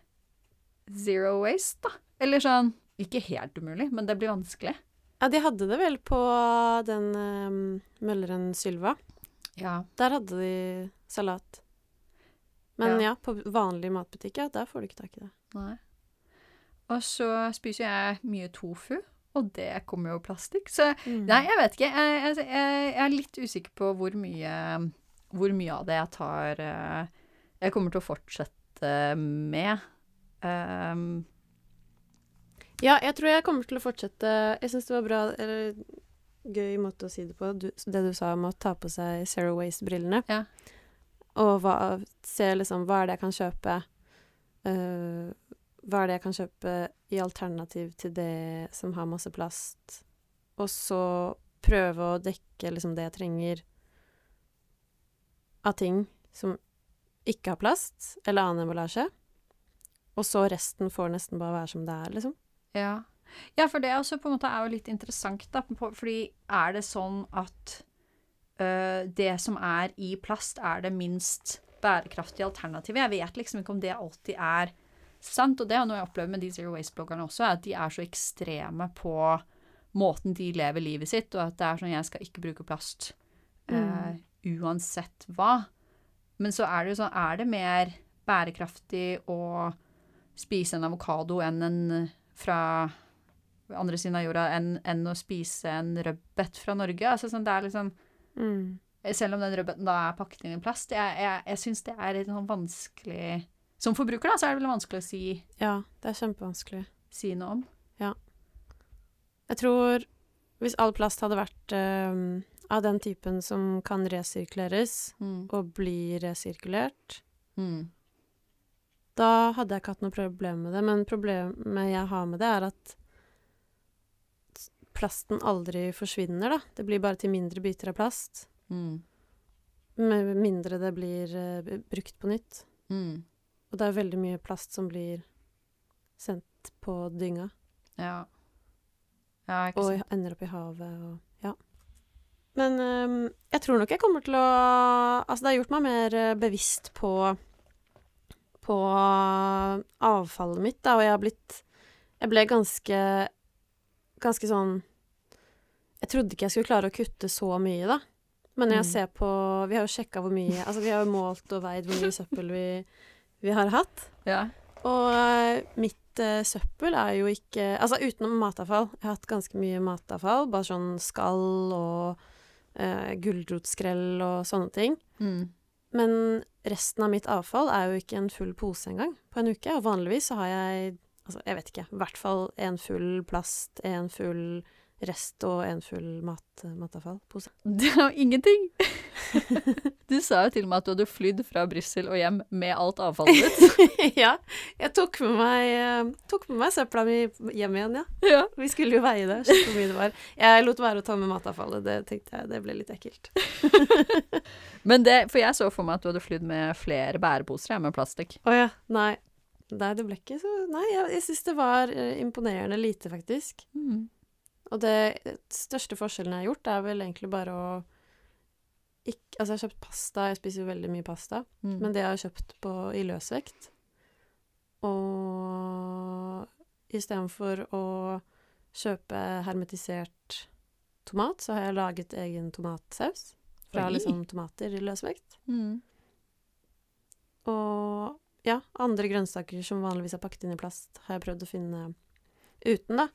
zero waste, da. Eller sånn Ikke helt umulig, men det blir vanskelig. ja, de hadde det vel på den um, Mølleren Sylva. Ja. Der hadde de salat. Men Ja. ja, på vanlig matbutikk, ja, der får du ikke tak i det. Nei. Og så spiser jeg mye tofu, og det kommer jo plastikk. Så Mm. nei, jeg vet ikke. Jeg, jeg, jeg jeg er litt usikker på hvor mye, hvor mye av det jeg tar eh, Jeg kommer til å fortsette med. Um, Ja, jeg tror jeg kommer til å fortsette Jeg syns det var bra eller gøy måte å si det på, du, det du sa om å ta på seg Zero Waste-brillene. Ja. Og hva, se liksom hva er det jeg kan kjøpe Uh, Hva er det jeg kan kjøpe i alternativ til det som har masse plast? Og så prøve å dekke liksom det jeg trenger av ting som ikke har plast, eller annen emballasje. Og så resten får nesten bare være som det er, liksom. ja. Ja, for det også på en måte er jo litt interessant, da. Fordi er det sånn at øh, det som er i plast, er det minst bærekraftige alternativet? Jeg vet liksom ikke om det alltid er sant. Og det er noe jeg opplever med de Zero Waste-bloggerne også, er at de er så ekstreme på måten de lever livet sitt, og at det er sånn jeg skal ikke bruke plast eh, uansett hva. Men så er det jo sånn, er det mer bærekraftig å spise en avokado enn en fra andre siden av jorda enn, enn å spise en rødbet fra Norge? Altså sånn, det er liksom Mm. Selv om den rødbeten da er pakket inn i plast. Jeg, jeg, jeg syns det er litt sånn vanskelig Som forbruker, da, så er det vel vanskelig å si, Ja, det er kjempevanskelig. si noe om. Jeg tror hvis all plast hadde vært ehm, av den typen som kan resirkuleres Mm. og bli resirkulert, Mm. da hadde jeg ikke hatt noe problem med det. Men problemet jeg har med det, er at plasten aldri forsvinner, da. Det blir bare til mindre biter av plast. Mm. Med mindre det blir uh, brukt på nytt. Mm. Og det er veldig mye plast som blir sendt på dynga, Ja. Ja, og sant. ender opp i havet og Ja. Men um, jeg tror nok jeg kommer til å Altså, det har gjort meg mer eh, bevisst på på avfallet mitt, da, og jeg har blitt Jeg ble ganske Ganske sånn Jeg trodde ikke jeg skulle klare å kutte så mye, da. Men når jeg Mm. ser på Vi har jo sjekka hvor mye Altså, vi har jo målt og veid hvor mye søppel vi, vi har hatt. Ja. Og eh, mitt uh, søppel er jo ikke Altså utenom matavfall. Jeg har hatt ganske mye matavfall. Bare sånn skall og uh, gulrotskrell og sånne ting. Mm. Men resten av mitt avfall er jo ikke en full pose engang på en uke. Og vanligvis så har jeg altså jeg vet ikke, i hvert fall en full plast, en full rest og en full mat, matavfallpose. *laughs* Det er jo ingenting! Du sa jo til med at du hadde flydd fra Brussel og hjem med alt avfallet ditt. *laughs* ja, jeg tok med meg, eh, tok med meg søpla mi hjem igjen, ja. ja. Vi skulle jo veie det, sjekke hvor mye det var. Jeg lot være å ta med matavfallet, det tenkte jeg, det ble litt ekkelt. *laughs* Men det, for jeg så for meg at du hadde flydd med flere bæreposer jeg, med plastikk. Å ja, nei. Nei, det ble ikke så Nei, jeg, jeg syns det var eh, imponerende lite, faktisk. Mm. Og det største forskjellen jeg har gjort, er vel egentlig bare å ikke Altså, jeg har kjøpt pasta, jeg spiser jo veldig mye pasta, Mm. men det jeg har kjøpt på, i løsvekt Og istedenfor å kjøpe hermetisert tomat, så har jeg laget egen tomatsaus fra Oi. liksom tomater i løsvekt. Mm. Og ja, andre grønnsaker som vanligvis er pakket inn i plast, har jeg prøvd å finne uten, da.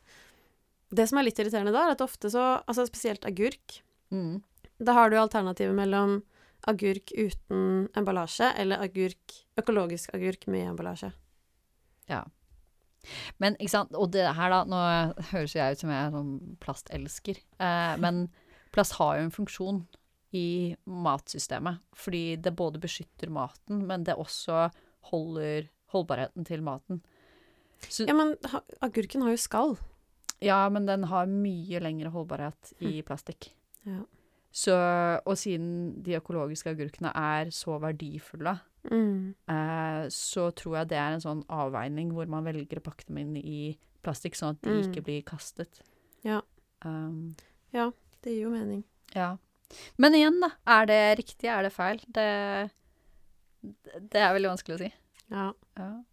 Det som er litt irriterende da, er at ofte så Altså spesielt agurk. Mm. Da har du alternativet mellom agurk uten emballasje eller agurk, økologisk agurk med emballasje. Ja. Men ikke sant, og det her da, nå høres jeg ut som jeg er sånn plastelsker, eh, *laughs* men plast har jo en funksjon i matsystemet, fordi det både beskytter maten, men det også holder holdbarheten til maten. Så, Ja, men agurken har jo skall. Ja, men den har mye lengre holdbarhet i plastikk. Ja. Så, og siden de økologiske agurkene er så verdifulle, Mm. eh, så tror jeg det er en sånn avveining hvor man velger å pakke dem inn i plastikk, sånn at de Mm. ikke blir kastet. Ja. Um, Det gir jo mening. ja. Men igjen, da. Er det riktig, er det feil? Det, det er veldig vanskelig å si. Ja. Ja.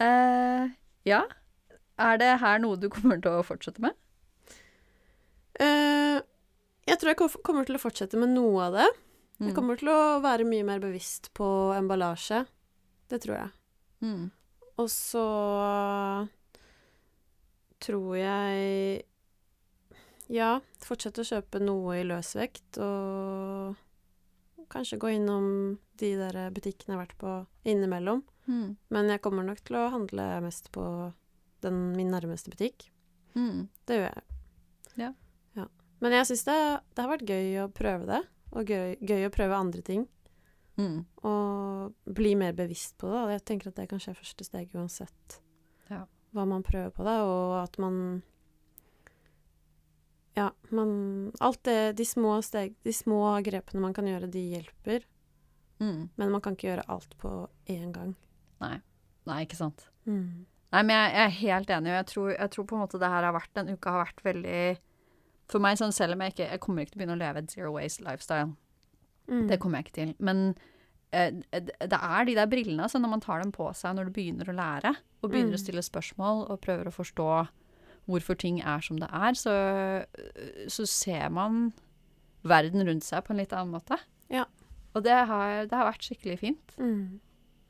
Eh, ja. Er det her noe du kommer til å fortsette med? Uh, jeg tror jeg kommer til å fortsette med noe av det. Mm. Jeg kommer til å være mye mer bevisst på emballasje. Det tror jeg. Mm. Og så tror jeg Ja, fortsette å kjøpe noe i løsvekt, og kanskje gå innom de der butikkene jeg har vært på innimellom. Mm. Men jeg kommer nok til å handle mest på den, min nærmeste butikk. Mm. Det gjør jeg. Ja. ja. Men jeg syns det, det har vært gøy å prøve det, og gøy, gøy å prøve andre ting. Mm. Og bli mer bevisst på det. Og jeg tenker at det kanskje skje første steg uansett Ja. hva man prøver på det, og at man Ja, man Alt det De små steg De små grepene man kan gjøre, de hjelper. Mm. Men man kan ikke gjøre alt på én gang. Nei, ikke sant. Mm. Nei, men jeg, jeg er helt enig, og jeg tror, jeg tror på en måte det her har vært Den uka har vært veldig For meg, sånn selv om jeg ikke Jeg kommer ikke til å begynne å leve et zero waste lifestyle. Mm. Det kommer jeg ikke til. Men eh, det er de der brillene, altså når man tar dem på seg når du begynner å lære, og begynner Mm. å stille spørsmål og prøver å forstå hvorfor ting er som det er, så, så ser man verden rundt seg på en litt annen måte. Ja. Og det har, det har vært skikkelig fint. Mm.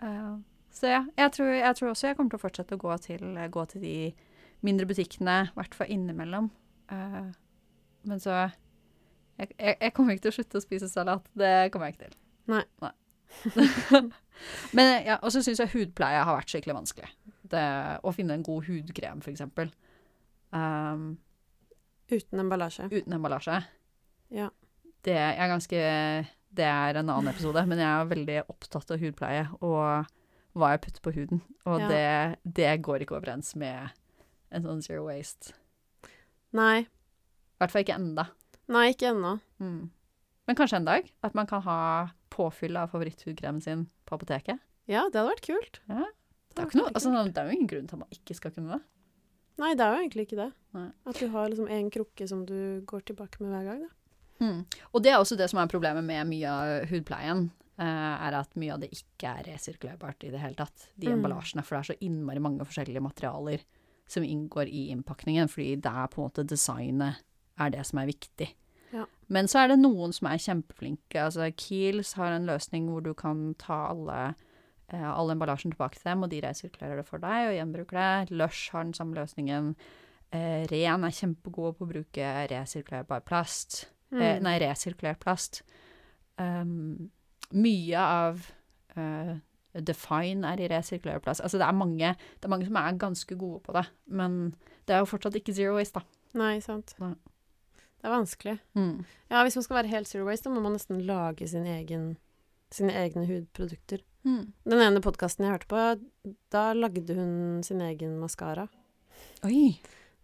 Eh, så ja, jeg tror, jeg tror også jeg kommer til å fortsette å gå til, gå til de mindre butikkene, i hvert fall innimellom. Uh, men så jeg, jeg, jeg kommer ikke til å slutte å spise salat. Det kommer jeg ikke til. Nei. *laughs* men ja, Og så syns jeg hudpleie har vært skikkelig vanskelig. Det, å finne en god hudkrem, eksempel. Um, Uten emballasje. uten emballasje. Ja. Det er ganske Det er en annen episode, men jeg er veldig opptatt av hudpleie og hva jeg putter på huden. Og Ja. det, det går ikke overens med en sånn zero waste. Nei. I hvert fall ikke enda. Nei, ikke ennå. Mm. Men kanskje en dag at man kan ha påfyll av favoritthudkremen sin på apoteket. Ja, det hadde vært kult. Det er, noe, altså, det er jo ingen grunn til at man ikke skal kunne det. Nei, det er jo egentlig ikke det. Nei. At du har liksom en krukke som du går tilbake med hver gang. Da. Mm. Og det er også det som er problemet med mye av hudpleien. Eh, er at mye av det ikke er resirkulerbart i det hele tatt. De Mm. emballasjene. For det er så innmari mange forskjellige materialer som inngår i innpakningen. Fordi det er på en måte designet er det som er viktig. Ja. Men så er det noen som er kjempeflinke. Altså Kiehl's har en løsning hvor du kan ta alle eh, all emballasjen tilbake til dem, og de resirkulerer det for deg og gjenbruker det. Lush har den samme løsningen. Eh, Ren er kjempegode på å bruke resirkulerbar plast. Eh, Mm. nei, resirkulert plast. Um, mye av uh, Define er i resirkulær plast. Altså det er, mange, det er mange som er ganske gode på det, men det er jo fortsatt ikke zero waste, da. Nei, sant. Nei. Det er vanskelig. Mm. Ja, hvis man skal være helt zero waste, da må man nesten lage sin egen, sine egne hudprodukter. Mm. Den ene podkasten jeg hørte på, da lagde hun sin egen maskara. Oi!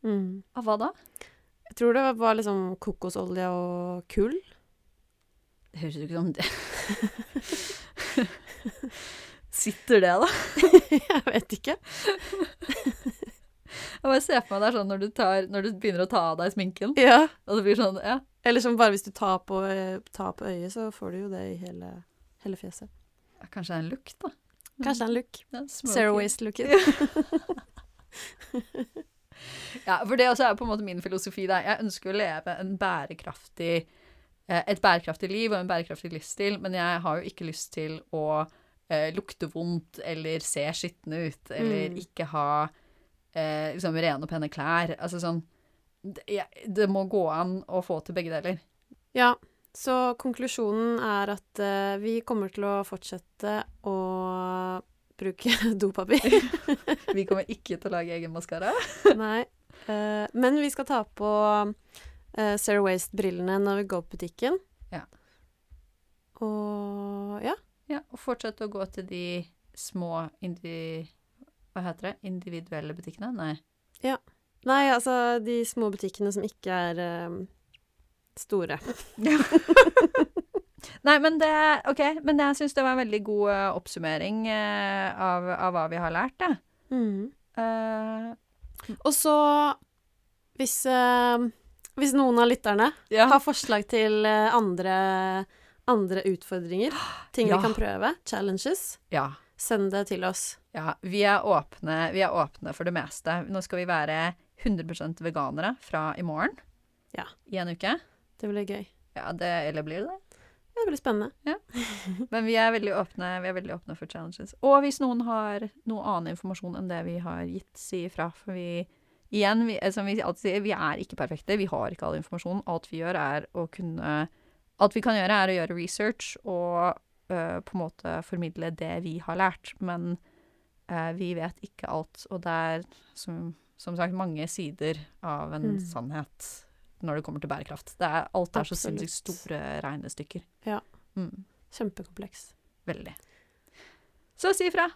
Mm. Av hva da? Jeg tror det var liksom kokosolje og kull. Det høres jo ikke som det. *laughs* Sitter det, da? *laughs* jeg vet ikke. Jeg bare ser for meg det er sånn når du, tar, når du begynner å ta av deg sminken, Ja. og det blir sånn, ja. Eller som bare hvis du tar på, tar på øyet, så får du jo det i hele, hele fjeset. Kanskje det er en look, da. Kanskje det er en look. Ja. Zero waste-looken. *laughs* Ja, for det også er på en måte min filosofi. Da. Jeg ønsker å leve en bærekraftig, et bærekraftig liv og en bærekraftig livsstil, men jeg har jo ikke lyst til å eh, lukte vondt eller se skitne ut, eller Mm. ikke ha eh, liksom rene og pene klær. Altså sånn det, ja, det må gå an å få til begge deler. Ja, så konklusjonen er at eh, vi kommer til å fortsette å bruke *laughs* dopapir. *laughs* Vi kommer ikke til å lage egen maskara. Nei. Eh, men vi skal ta på eh, Zero Waste-brillene når vi går på butikken. Ja. Og ja. Ja, og fortsette å gå til de små indi... Hva heter det? Individuelle butikkene? Nei. Ja. Nei, altså de små butikkene som ikke er eh, store. *laughs* Nei, men det OK. Men jeg syns det var en veldig god uh, oppsummering uh, av, av hva vi har lært, da. Mm. Uh, Og så, hvis, hvis noen av lytterne ja. har forslag til eh, andre, andre utfordringer, *gasps* ting Ja. vi kan prøve, challenges, ja. send det til oss. Ja. Vi er, åpne, vi er åpne for det meste. Nå skal vi være 100 veganere fra i morgen. Ja. I en uke. Det blir gøy. Ja, det, eller blir det det? Det blir spennende. *laughs* Men vi er åpne Vi er veldig åpne for challenges. Og hvis noen har noe annen informasjon enn det vi har gitt, si ifra. For vi Igjen, vi, eh, som vi alltid sier, vi er ikke perfekte. Vi har ikke all informasjon. Alt vi gjør, er å kunne Alt vi kan gjøre, er å gjøre research og øh, på en måte formidle det vi har lært. Men øh, vi vet ikke alt. Og det er, som, som sagt, mange sider av en Mm. sannhet når det kommer til bærekraft. Det er, alt er så sinnssykt store regnestykker. Ja. Mm. Kjempekompleks. Veldig. Så si ifra.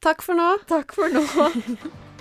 Takk for nå. Takk for nå. *laughs*